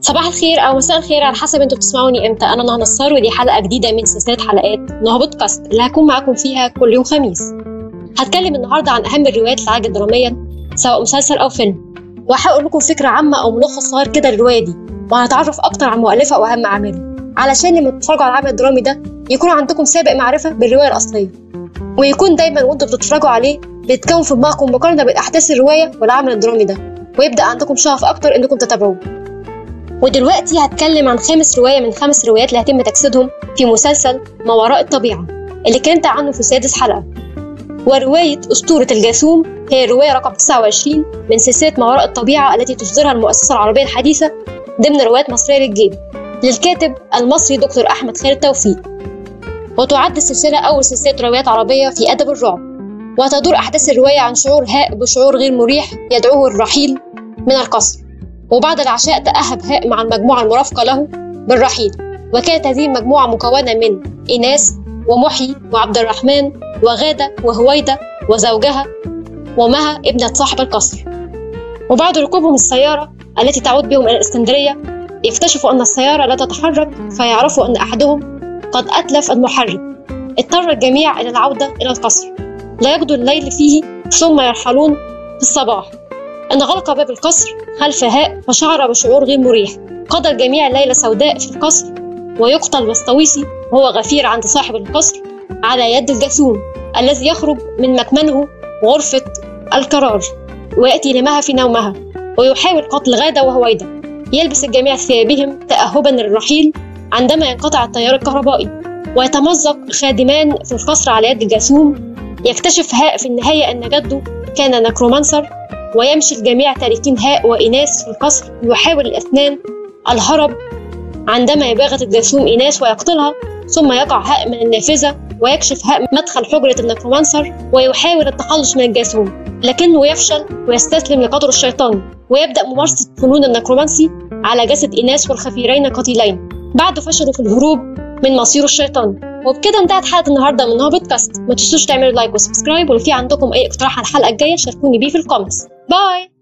صباح الخير أو مساء الخير على حسب أنتوا بتسمعوني إمتى. أنا نهى نصار ودي حلقة جديدة من سلسلة حلقات نهى بودكاست. اللي هكون معاكم فيها كل يوم خميس. هتكلم النهارده عن أهم الروايات اللي عجبت دراميا سواء مسلسل أو فيلم. وهحاول لكم فكرة عامة أو ملخص صغير كده للرواية دي وهنتعرف أكتر عن مؤلفها وأهم اعمالها علشان لما تتفرجوا على العمل الدرامي ده يكون عندكم سابق معرفة بالرواية الأصلية. ويكون دايما وأنتوا بتتفرجوا عليه بيتكون في دماغكم مقارنة بين احداث الرواية والعمل الدرامي ده. ويبدأ عندكم شغف أكتر إنكم تتابعوه. ودلوقتي هتكلم عن خامس رواية من خمس روايات اللي هيتم تجسيدهم في مسلسل ما وراء الطبيعة اللي كنت عنه في سادس حلقة. ورواية أسطورة الجاثوم هي الرواية رقم 29 من سلسلة ما وراء الطبيعة التي تصدرها المؤسسة العربية الحديثة ضمن روايات مصرية للجيل. للكاتب المصري دكتور أحمد خالد توفيق. وتعد السلسلة أول سلسلة روايات عربية في أدب الرعب. وتدور أحداث الرواية عن شعور هاء بشعور غير مريح يدعوه الرحيل من القصر. وبعد العشاء تأهب هاء مع المجموعة المرافقة له بالرحيل. وكانت هذه المجموعة مكونة من إيناس ومحي وعبد الرحمن وغادة وهويدة وزوجها ومها ابنة صاحب القصر. وبعد ركوبهم السيارة التي تعود بهم إلى الإسكندرية يكتشفوا أن السيارة لا تتحرك فيعرفوا أن أحدهم قد أتلف المحرك. اضطر الجميع إلى العودة إلى القصر. لا يقضوا الليل فيه ثم يرحلون في الصباح. انغلق باب القصر خلف هاء فشعر بشعور غير مريح. قضى الجميع ليلة سوداء في القصر ويقتل بسطويسي وهو غفير عند صاحب القصر على يد الجاثوم الذي يخرج من مكمنه غرفة القرار ويأتي لمها في نومها ويحاول قتل غادة وهويدة يلبس الجميع ثيابهم تأهبا للرحيل عندما ينقطع التيار الكهربائي. ويتمزق خادمان في القصر على يد الجاثوم يكتشف هاء في النهاية أن جده كان necromancer ويمشي الجميع تاركين هاء وإناس في القصر يحاول الأثنان الهرب عندما يباغت الجاثوم إناس ويقتلها ثم يقع هاء من النافذة ويكشف هاء مدخل حجرة ال necromancer ويحاول التخلص من الجاثوم لكنه يفشل ويستسلم لقدر الشيطان ويبدأ ممارسة فنون ال necromancy على جسد إناس والخفيرين قتيلين. بعد فشله في الهروب من مصير الشيطان وبكده انتهت حلقة النهارده من هو بودكاست ما تنسوش تعملوا like و subscribe ولو في عندكم أي اقتراح على الحلقة الجاية شاركوني بيه في ال comments. bye!